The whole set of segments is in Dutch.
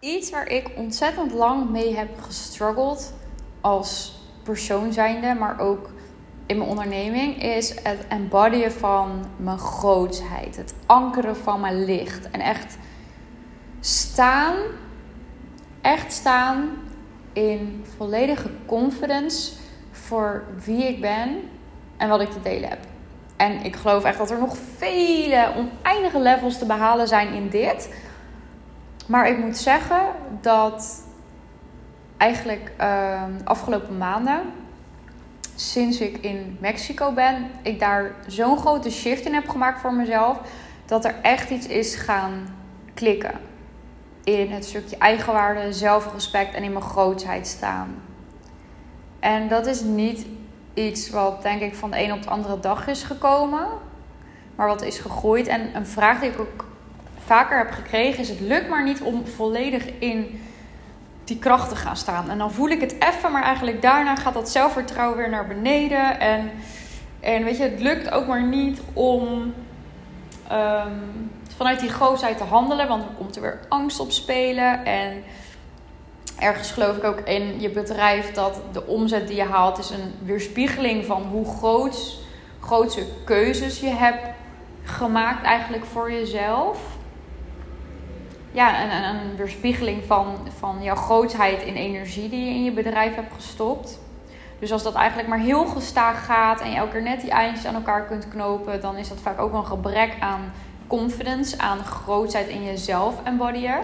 Iets waar ik ontzettend lang mee heb gestruggeld als persoon zijnde, maar ook in mijn onderneming, is het embodyen van mijn grootsheid. Het ankeren van mijn licht. En echt staan, echt staan in volledige confidence voor wie ik ben en wat ik te delen heb. En ik geloof echt dat er nog vele oneindige levels te behalen zijn in dit. Maar ik moet zeggen dat eigenlijk uh, afgelopen maanden, sinds ik in Mexico ben, ik daar zo'n grote shift in heb gemaakt voor mezelf. Dat er echt iets is gaan klikken. In het stukje eigenwaarde, zelfrespect en in mijn grootheid staan. En dat is niet iets wat denk ik van de een op de andere dag is gekomen. Maar wat is gegroeid. En een vraag die ik ook vaker heb gekregen is: het lukt maar niet om volledig in die kracht te gaan staan. En dan voel ik het even, maar eigenlijk daarna gaat dat zelfvertrouwen weer naar beneden. En, en weet je, het lukt ook maar niet om ehm, vanuit die grootheid te handelen, want dan komt er weer angst op spelen. En ergens geloof ik ook in je bedrijf dat de omzet die je haalt is een weerspiegeling van hoe groot, grootse keuzes je hebt gemaakt eigenlijk voor jezelf ja, een, een weerspiegeling van, van jouw grootheid in energie die je in je bedrijf hebt gestopt. Dus als dat eigenlijk maar heel gestaag gaat en je elke keer net die eindjes aan elkaar kunt knopen, dan is dat vaak ook een gebrek aan confidence, aan grootheid in jezelf embodyen.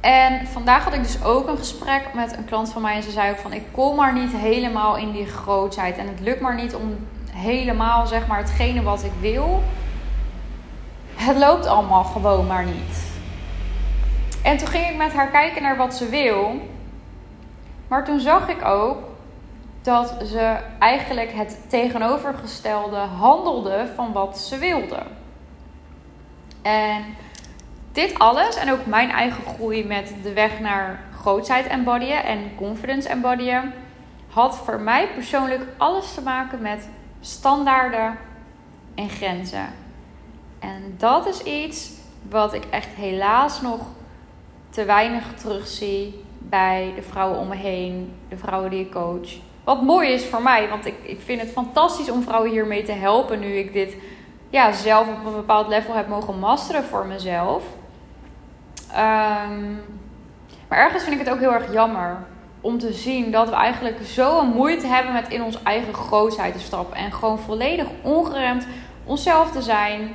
En vandaag had ik dus ook een gesprek met een klant van mij en ze zei ook van ik kom maar niet helemaal in die grootheid en het lukt maar niet om helemaal zeg maar hetgene wat ik wil het loopt allemaal gewoon maar niet. En toen ging ik met haar kijken naar wat ze wil. Maar toen zag ik ook dat ze eigenlijk het tegenovergestelde handelde van wat ze wilde. En dit alles en ook mijn eigen groei met de weg naar grootheid embodyen en confidence embodyen had voor mij persoonlijk alles te maken met standaarden en grenzen. En dat is iets wat ik echt helaas nog te weinig terugzie bij de vrouwen om me heen, de vrouwen die ik coach. Wat mooi is voor mij, want ik, ik vind het fantastisch om vrouwen hiermee te helpen nu ik dit ja, zelf op een bepaald level heb mogen masteren voor mezelf. Um, maar ergens vind ik het ook heel erg jammer om te zien dat we eigenlijk zo'n moeite hebben met in ons eigen grootheid te stappen en gewoon volledig ongeremd onszelf te zijn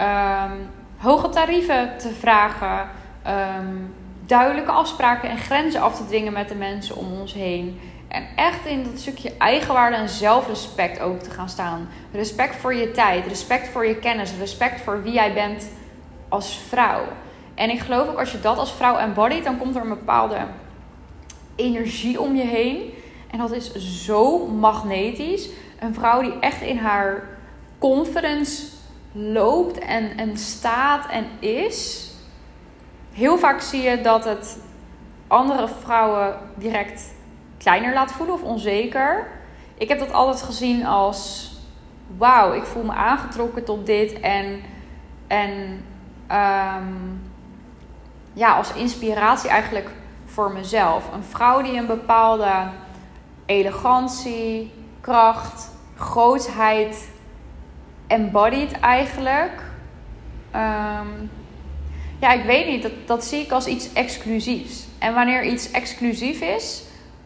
um, hoge tarieven te vragen, um, duidelijke afspraken en grenzen af te dwingen met de mensen om ons heen. En echt in dat stukje eigenwaarde en zelfrespect ook te gaan staan. Respect voor je tijd, respect voor je kennis, respect voor wie jij bent als vrouw. En ik geloof ook als je dat als vrouw embodied, dan komt er een bepaalde energie om je heen. En dat is zo magnetisch. Een vrouw die echt in haar confidence loopt en, en staat en is. Heel vaak zie je dat het andere vrouwen direct kleiner laat voelen of onzeker. Ik heb dat altijd gezien als: wauw, ik voel me aangetrokken tot dit. En, en ehm, ja, als inspiratie eigenlijk voor mezelf. Een vrouw die een bepaalde elegantie, kracht, grootheid embodied eigenlijk. Ehm, ja, ik weet niet. Dat, dat zie ik als iets exclusiefs. En wanneer iets exclusief is,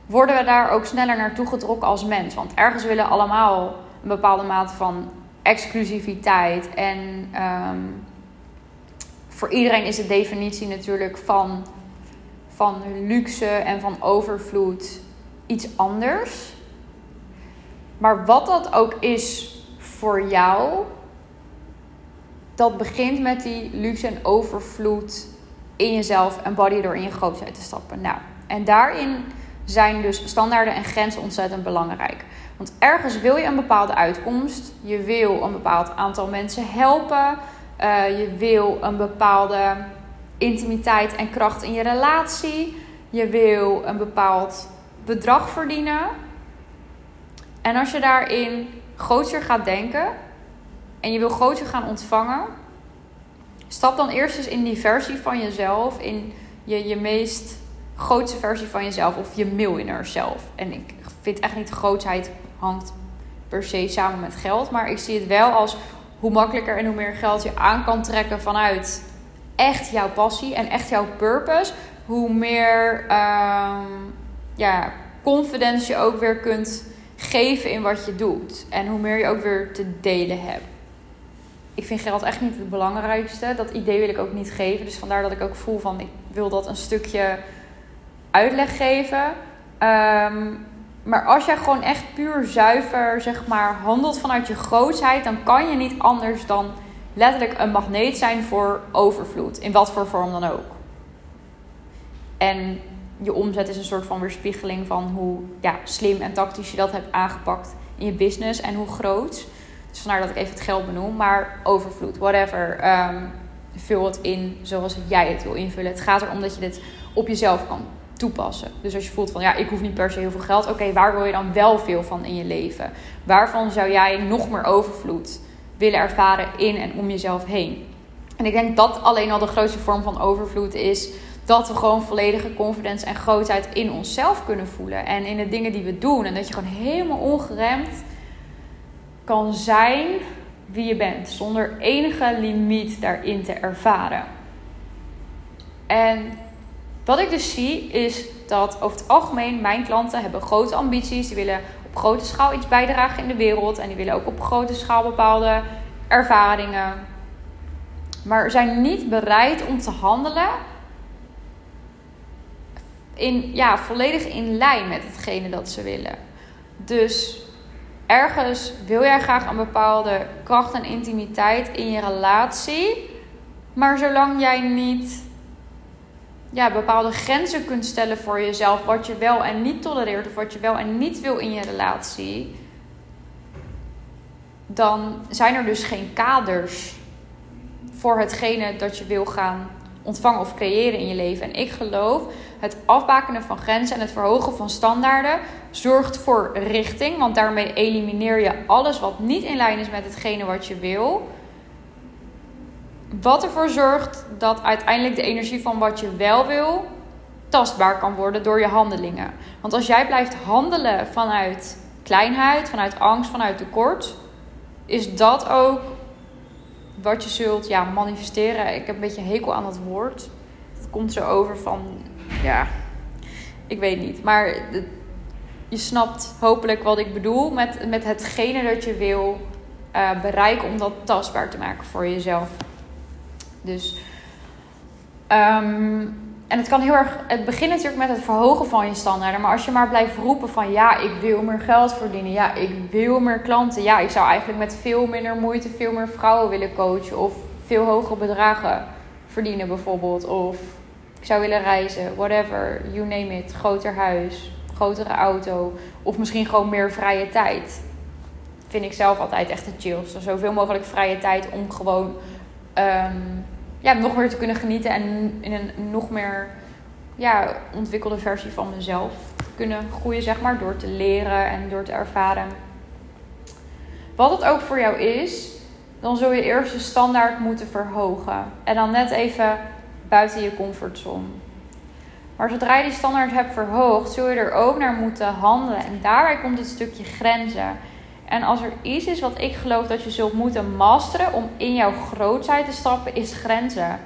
worden we daar ook sneller naartoe getrokken als mens. Want ergens willen allemaal een bepaalde mate van exclusiviteit. En ehm, voor iedereen is de definitie natuurlijk van, van luxe en van overvloed iets anders. Maar wat dat ook is voor jou, dat begint met die luxe en overvloed in jezelf en body door in je grootheid te stappen. Nou, en daarin zijn dus standaarden en grenzen ontzettend belangrijk. Want ergens wil je een bepaalde uitkomst, je wil een bepaald aantal mensen helpen, uh, je wil een bepaalde intimiteit en kracht in je relatie, je wil een bepaald bedrag verdienen. En als je daarin groter gaat denken en je wil groter gaan ontvangen, Stap dan eerst eens in die versie van jezelf, in je, je meest grootste versie van jezelf of je millionaire zelf. En ik vind echt niet grootheid hangt per se samen met geld, maar ik zie het wel als hoe makkelijker en hoe meer geld je aan kan trekken vanuit echt jouw passie en echt jouw purpose, hoe meer um, ja, confidence je ook weer kunt geven in wat je doet. En hoe meer je ook weer te delen hebt. Ik vind geld echt niet het belangrijkste. Dat idee wil ik ook niet geven. Dus vandaar dat ik ook voel van ik wil dat een stukje uitleg geven. Ehm, maar als jij gewoon echt puur zuiver, zeg maar, handelt vanuit je grootheid, dan kan je niet anders dan letterlijk een magneet zijn voor overvloed. In wat voor vorm dan ook. En je omzet is een soort van weerspiegeling van hoe ja, slim en tactisch je dat hebt aangepakt in je business en hoe groot. Dus vandaar dat ik even het geld benoem. Maar overvloed, whatever. Um, vul het in zoals jij het wil invullen. Het gaat erom dat je dit op jezelf kan toepassen. Dus als je voelt van ja, ik hoef niet per se heel veel geld. Oké, waar wil je dan wel veel van in je leven? Waarvan zou jij nog meer overvloed willen ervaren in en om jezelf heen? En ik denk dat alleen al de grootste vorm van overvloed is dat we gewoon volledige confidence en grootheid in onszelf kunnen voelen. En in de dingen die we doen. En dat je gewoon helemaal ongeremd kan zijn wie je bent. Zonder enige limiet daarin te ervaren. En wat ik dus zie is dat over het algemeen mijn klanten hebben grote ambities. Die willen op grote schaal iets bijdragen in de wereld. En die willen ook op grote schaal bepaalde ervaringen. Maar zijn niet bereid om te handelen in, ja, volledig in lijn met hetgene dat ze willen. Dus ergens wil jij graag een bepaalde kracht en intimiteit in je relatie. Maar zolang jij niet ja, bepaalde grenzen kunt stellen voor jezelf, wat je wel en niet tolereert, of wat je wel en niet wil in je relatie, dan zijn er dus geen kaders voor hetgene dat je wil gaan ontvangen of creëren in je leven. En ik geloof het afbakenen van grenzen en het verhogen van standaarden zorgt voor richting, want daarmee elimineer je alles wat niet in lijn is met hetgene wat je wil. Wat ervoor zorgt dat uiteindelijk de energie van wat je wel wil tastbaar kan worden door je handelingen. Want als jij blijft handelen vanuit kleinheid, vanuit angst, vanuit tekort, is dat ook wat je zult ja, manifesteren. Ik heb een beetje hekel aan dat woord. Het komt zo over van, ja, ik weet niet. Maar je snapt hopelijk wat ik bedoel met, met hetgene dat je wil uh, bereiken om dat tastbaar te maken voor jezelf. Dus, um, en het kan heel erg. Het begint natuurlijk met het verhogen van je standaarden. Maar als je maar blijft roepen van ja, ik wil meer geld verdienen. Ja, ik wil meer klanten. Ja, ik zou eigenlijk met veel minder moeite veel meer vrouwen willen coachen. Of veel hogere bedragen verdienen bijvoorbeeld. Of zou willen reizen. Whatever. You name it. Groter huis. Grotere auto. Of misschien gewoon meer vrije tijd. Vind ik zelf altijd echt het chillste. Zoveel mogelijk vrije tijd om gewoon. Um, ja, nog meer te kunnen genieten en in een nog meer ja, ontwikkelde versie van mezelf kunnen groeien, zeg maar, door te leren en door te ervaren. Wat het ook voor jou is, dan zul je eerst de standaard moeten verhogen. En dan net even buiten je comfortzone. Maar zodra je die standaard hebt verhoogd, zul je er ook naar moeten handelen. En daarbij komt het stukje grenzen. En als er iets is wat ik geloof dat je zult moeten masteren om in jouw grootheid te stappen, is grenzen.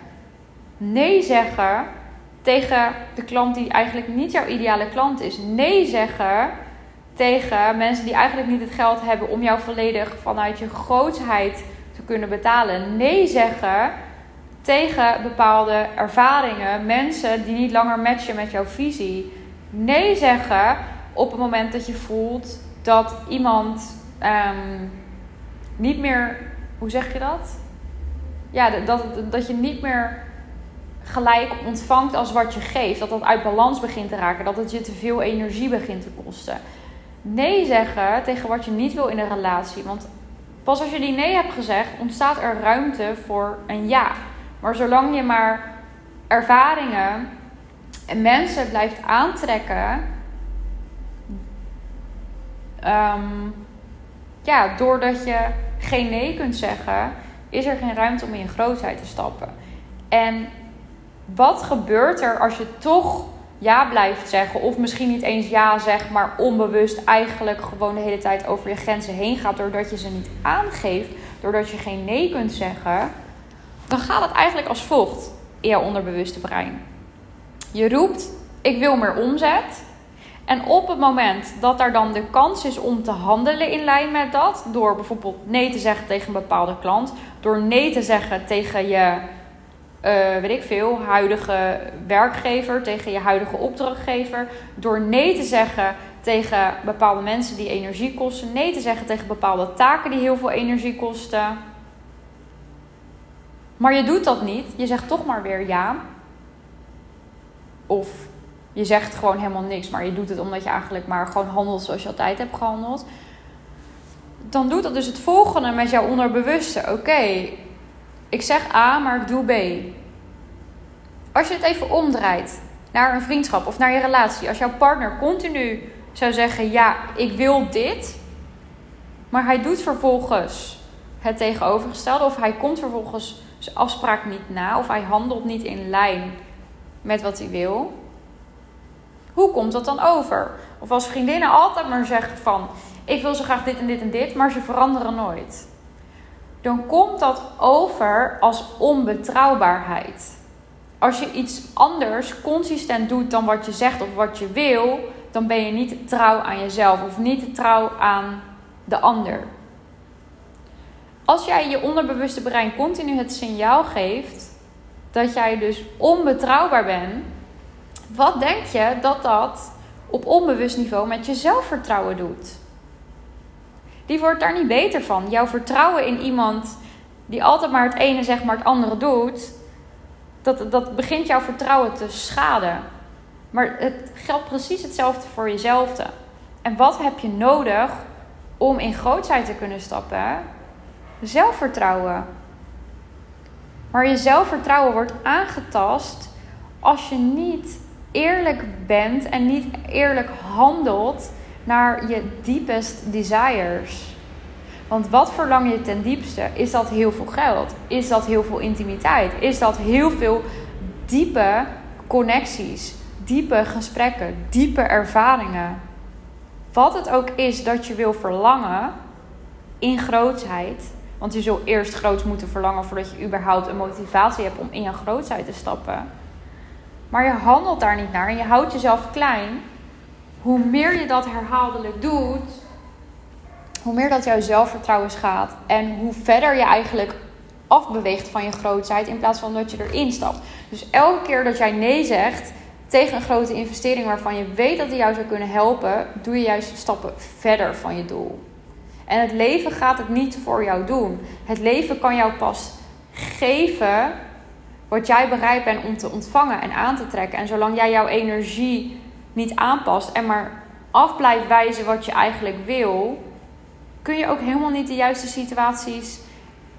Nee zeggen tegen de klant die eigenlijk niet jouw ideale klant is. Nee zeggen tegen mensen die eigenlijk niet het geld hebben om jou volledig vanuit je grootheid te kunnen betalen. Nee zeggen tegen bepaalde ervaringen, mensen die niet langer matchen met jouw visie. Nee zeggen op het moment dat je voelt dat iemand um, niet meer, hoe zeg je dat? Ja, dat, dat je niet meer gelijk ontvangt als wat je geeft. Dat dat uit balans begint te raken. Dat het je te veel energie begint te kosten. Nee zeggen tegen wat je niet wil in een relatie. Want pas als je die nee hebt gezegd, ontstaat er ruimte voor een ja. Maar zolang je maar ervaringen en mensen blijft aantrekken. Um, ja, doordat je geen nee kunt zeggen, is er geen ruimte om in je grootheid te stappen. En wat gebeurt er als je toch ja blijft zeggen, of misschien niet eens ja zegt, maar onbewust eigenlijk gewoon de hele tijd over je grenzen heen gaat, doordat je ze niet aangeeft, doordat je geen nee kunt zeggen, dan gaat het eigenlijk als volgt in jouw onderbewuste brein. Je roept: Ik wil meer omzet. En op het moment dat er dan de kans is om te handelen in lijn met dat, door bijvoorbeeld nee te zeggen tegen een bepaalde klant, door nee te zeggen tegen je, uh, weet ik veel, huidige werkgever, tegen je huidige opdrachtgever, door nee te zeggen tegen bepaalde mensen die energie kosten, nee te zeggen tegen bepaalde taken die heel veel energie kosten. Maar je doet dat niet, je zegt toch maar weer ja. Of je zegt gewoon helemaal niks, maar je doet het omdat je eigenlijk maar gewoon handelt zoals je altijd hebt gehandeld. Dan doet dat dus het volgende met jouw onderbewuste. Oké, ik zeg A, maar ik doe B. Als je het even omdraait naar een vriendschap of naar je relatie. Als jouw partner continu zou zeggen: Ja, ik wil dit. Maar hij doet vervolgens het tegenovergestelde. Of hij komt vervolgens zijn afspraak niet na. Of hij handelt niet in lijn met wat hij wil. Hoe komt dat dan over? Of als vriendinnen altijd maar zeggen van... ik wil zo graag dit en dit en dit, maar ze veranderen nooit. Dan komt dat over als onbetrouwbaarheid. Als je iets anders consistent doet dan wat je zegt of wat je wil... dan ben je niet trouw aan jezelf of niet trouw aan de ander. Als jij je onderbewuste brein continu het signaal geeft dat jij dus onbetrouwbaar bent wat denk je dat dat op onbewust niveau met je zelfvertrouwen doet? Die wordt daar niet beter van. Jouw vertrouwen in iemand die altijd maar het ene zegt, maar het andere doet, dat, dat begint jouw vertrouwen te schaden. Maar het geldt precies hetzelfde voor jezelf. En wat heb je nodig om in grootheid te kunnen stappen? Zelfvertrouwen. Maar je zelfvertrouwen wordt aangetast als je niet eerlijk bent en niet eerlijk handelt naar je deepest desires. Want wat verlang je ten diepste? Is dat heel veel geld? Is dat heel veel intimiteit? Is dat heel veel diepe connecties, diepe gesprekken, diepe ervaringen? Wat het ook is dat je wil verlangen in grootheid. Want je zult eerst groot moeten verlangen voordat je überhaupt een motivatie hebt om in je grootheid te stappen maar je handelt daar niet naar en je houdt jezelf klein, hoe meer je dat herhaaldelijk doet, hoe meer dat jouw zelfvertrouwen schaadt en hoe verder je eigenlijk afbeweegt van je grootheid in plaats van dat je erin stapt. Dus elke keer dat jij nee zegt tegen een grote investering waarvan je weet dat die jou zou kunnen helpen, doe je juist stappen verder van je doel. En het leven gaat het niet voor jou doen. Het leven kan jou pas geven wat jij bereid bent om te ontvangen en aan te trekken. En zolang jij jouw energie niet aanpast en maar af blijft wijzen wat je eigenlijk wil, kun je ook helemaal niet de juiste situaties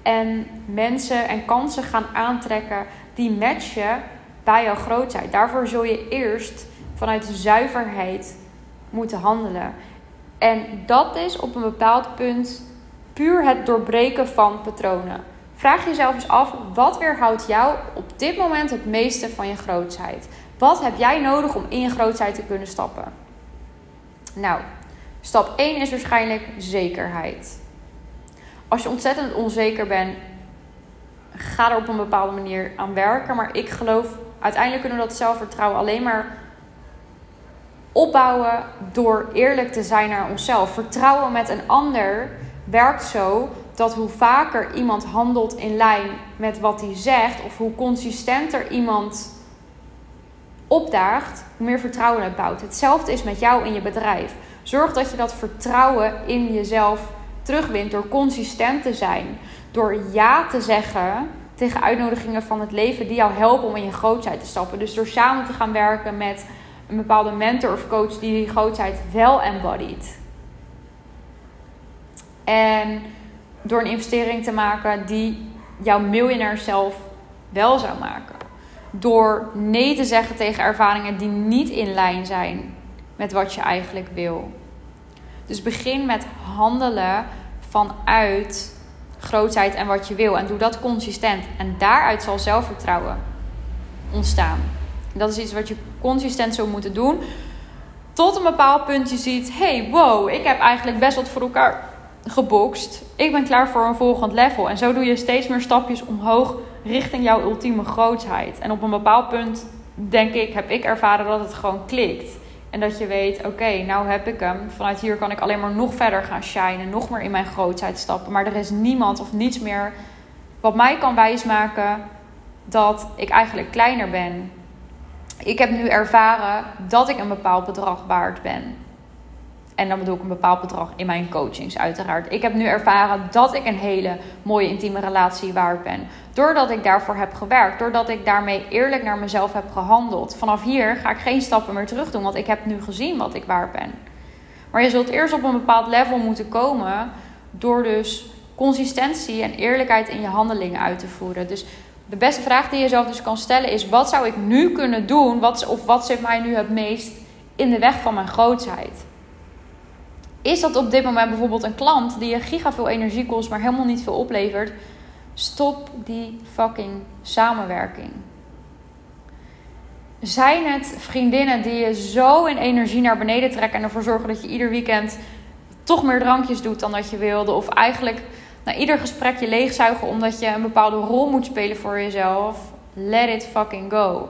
en mensen en kansen gaan aantrekken die matchen bij jouw grootheid. Daarvoor zul je eerst vanuit zuiverheid moeten handelen. En dat is op een bepaald punt puur het doorbreken van patronen. Vraag jezelf eens af, wat weerhoudt jou op dit moment het meeste van je grootheid? Wat heb jij nodig om in je grootheid te kunnen stappen? Nou, stap 1 is waarschijnlijk zekerheid. Als je ontzettend onzeker bent, ga er op een bepaalde manier aan werken. Maar ik geloof, uiteindelijk kunnen we dat zelfvertrouwen alleen maar opbouwen door eerlijk te zijn naar onszelf. Vertrouwen met een ander werkt zo dat hoe vaker iemand handelt in lijn met wat hij zegt, of hoe consistenter iemand opdaagt, hoe meer vertrouwen het bouwt. Hetzelfde is met jou in je bedrijf. Zorg dat je dat vertrouwen in jezelf terugwint door consistent te zijn, door ja te zeggen tegen uitnodigingen van het leven die jou helpen om in je grootheid te stappen. Dus door samen te gaan werken met een bepaalde mentor of coach die die grootheid wel embodied. En door een investering te maken die jouw miljonair zelf wel zou maken. Door nee te zeggen tegen ervaringen die niet in lijn zijn met wat je eigenlijk wil. Dus begin met handelen vanuit grootheid en wat je wil. En doe dat consistent. En daaruit zal zelfvertrouwen ontstaan. Dat is iets wat je consistent zou moeten doen. Tot een bepaald punt je ziet: hey, wow, ik heb eigenlijk best wat voor elkaar gebokst. Ik ben klaar voor een volgend level. En zo doe je steeds meer stapjes omhoog richting jouw ultieme grootheid. En op een bepaald punt, denk ik, heb ik ervaren dat het gewoon klikt. En dat je weet, oké, nou heb ik hem. Vanuit hier kan ik alleen maar nog verder gaan shinen. Nog meer in mijn grootheid stappen. Maar er is niemand of niets meer wat mij kan wijsmaken dat ik eigenlijk kleiner ben. Ik heb nu ervaren dat ik een bepaald bedrag waard ben. En dan bedoel ik een bepaald bedrag in mijn coachings, uiteraard. Ik heb nu ervaren dat ik een hele mooie intieme relatie waard ben. Doordat ik daarvoor heb gewerkt. Doordat ik daarmee eerlijk naar mezelf heb gehandeld. Vanaf hier ga ik geen stappen meer terug doen, want ik heb nu gezien wat ik waard ben. Maar je zult eerst op een bepaald level moeten komen. Door dus consistentie en eerlijkheid in je handelingen uit te voeren. Dus de beste vraag die je jezelf dus kan stellen is: wat zou ik nu kunnen doen? Wat, of wat zit mij nu het meest in de weg van mijn grootheid? Is dat op dit moment bijvoorbeeld een klant die je giga veel energie kost, maar helemaal niet veel oplevert? Stop die fucking samenwerking. Zijn het vriendinnen die je zo in energie naar beneden trekken en ervoor zorgen dat je ieder weekend toch meer drankjes doet dan dat je wilde? Of eigenlijk na ieder gesprek je leegzuigen omdat je een bepaalde rol moet spelen voor jezelf? Let it fucking go.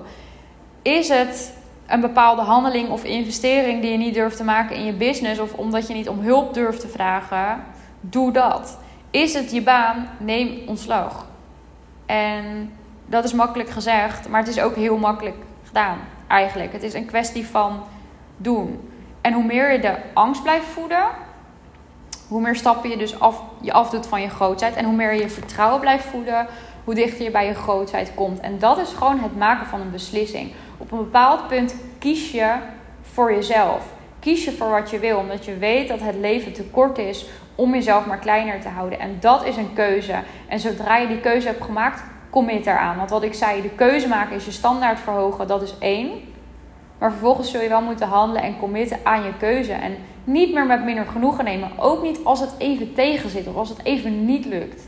Is het een bepaalde handeling of investering die je niet durft te maken in je business of omdat je niet om hulp durft te vragen, doe dat. Is het je baan? Neem ontslag. En dat is makkelijk gezegd, maar het is ook heel makkelijk gedaan eigenlijk. Het is een kwestie van doen. En hoe meer je de angst blijft voeden, hoe meer stappen je dus af, je afdoet van je grootheid en hoe meer je vertrouwen blijft voeden, hoe dichter je bij je grootheid komt. En dat is gewoon het maken van een beslissing. Op een bepaald punt kies je voor jezelf. Kies je voor wat je wil, omdat je weet dat het leven te kort is om jezelf maar kleiner te houden. En dat is een keuze. En zodra je die keuze hebt gemaakt, commit eraan. Want wat ik zei, de keuze maken is je standaard verhogen, dat is één. Maar vervolgens zul je wel moeten handelen en committen aan je keuze. En niet meer met minder genoegen nemen. Ook niet als het even tegen zit of als het even niet lukt.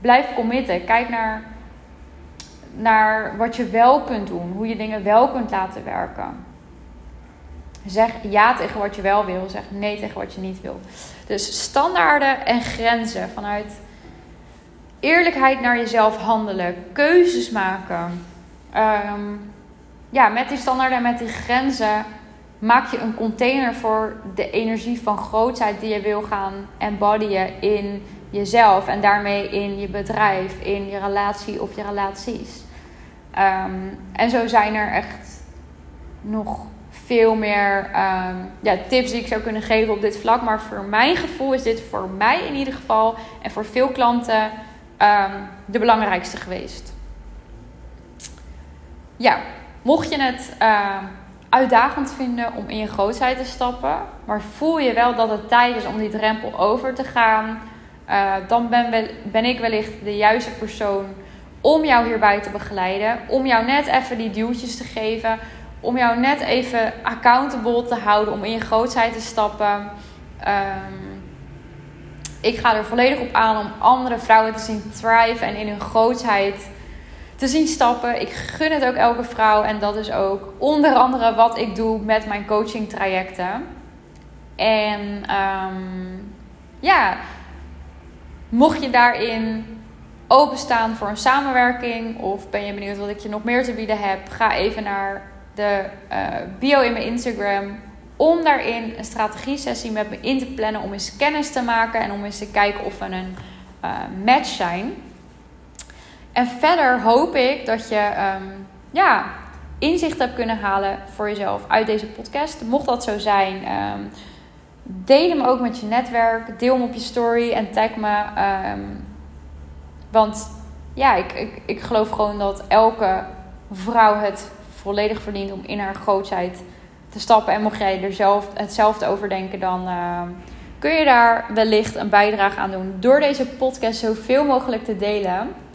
Blijf committen. Kijk naar naar wat je wel kunt doen, hoe je dingen wel kunt laten werken. Zeg ja tegen wat je wel wil, zeg nee tegen wat je niet wil. Dus standaarden en grenzen vanuit eerlijkheid naar jezelf handelen, keuzes maken. Ehm, ja, met die standaarden en met die grenzen maak je een container voor de energie van grootheid die je wil gaan embodyen in jezelf en daarmee in je bedrijf, in je relatie of je relaties. Ehm, en zo zijn er echt nog veel meer um, ja, tips die ik zou kunnen geven op dit vlak. Maar voor mijn gevoel is dit voor mij in ieder geval en voor veel klanten um, de belangrijkste geweest. Ja, mocht je het uitdagend vinden om in je grootheid te stappen, maar voel je wel dat het tijd is om die drempel over te gaan, uh, dan ben, ben ik wellicht de juiste persoon om jou hierbij te begeleiden. Om jou net even die duwtjes te geven. Om jou net even accountable te houden. Om in je grootheid te stappen. Um, ik ga er volledig op aan om andere vrouwen te zien thrive en in hun grootheid te zien stappen. Ik gun het ook elke vrouw. En dat is ook onder andere wat ik doe met mijn coaching trajecten. En um, ja, mocht je daarin openstaan voor een samenwerking of ben je benieuwd wat ik je nog meer te bieden heb, ga even naar de uh, bio in mijn Instagram om daarin een strategie-sessie met me in te plannen om eens kennis te maken en om eens te kijken of we een uh, match zijn. En verder hoop ik dat je um, ja, inzicht hebt kunnen halen voor jezelf uit deze podcast. Mocht dat zo zijn, um, deel hem ook met je netwerk. Deel hem op je story en tag me. Um, want ja, ik, ik, ik geloof gewoon dat elke vrouw het volledig verdient om in haar grootheid te stappen. En mocht jij er zelf hetzelfde over denken, dan kun je daar wellicht een bijdrage aan doen. Door deze podcast zoveel mogelijk te delen.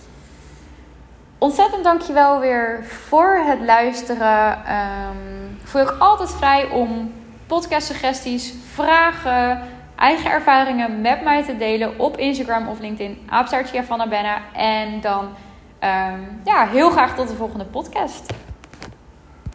Ontzettend dankjewel weer voor het luisteren. Um, voel ik altijd vrij om podcast suggesties, vragen eigen ervaringen met mij te delen op Instagram of LinkedIn. Aapstaartje van Benna. En dan um, ja, heel graag tot de volgende podcast.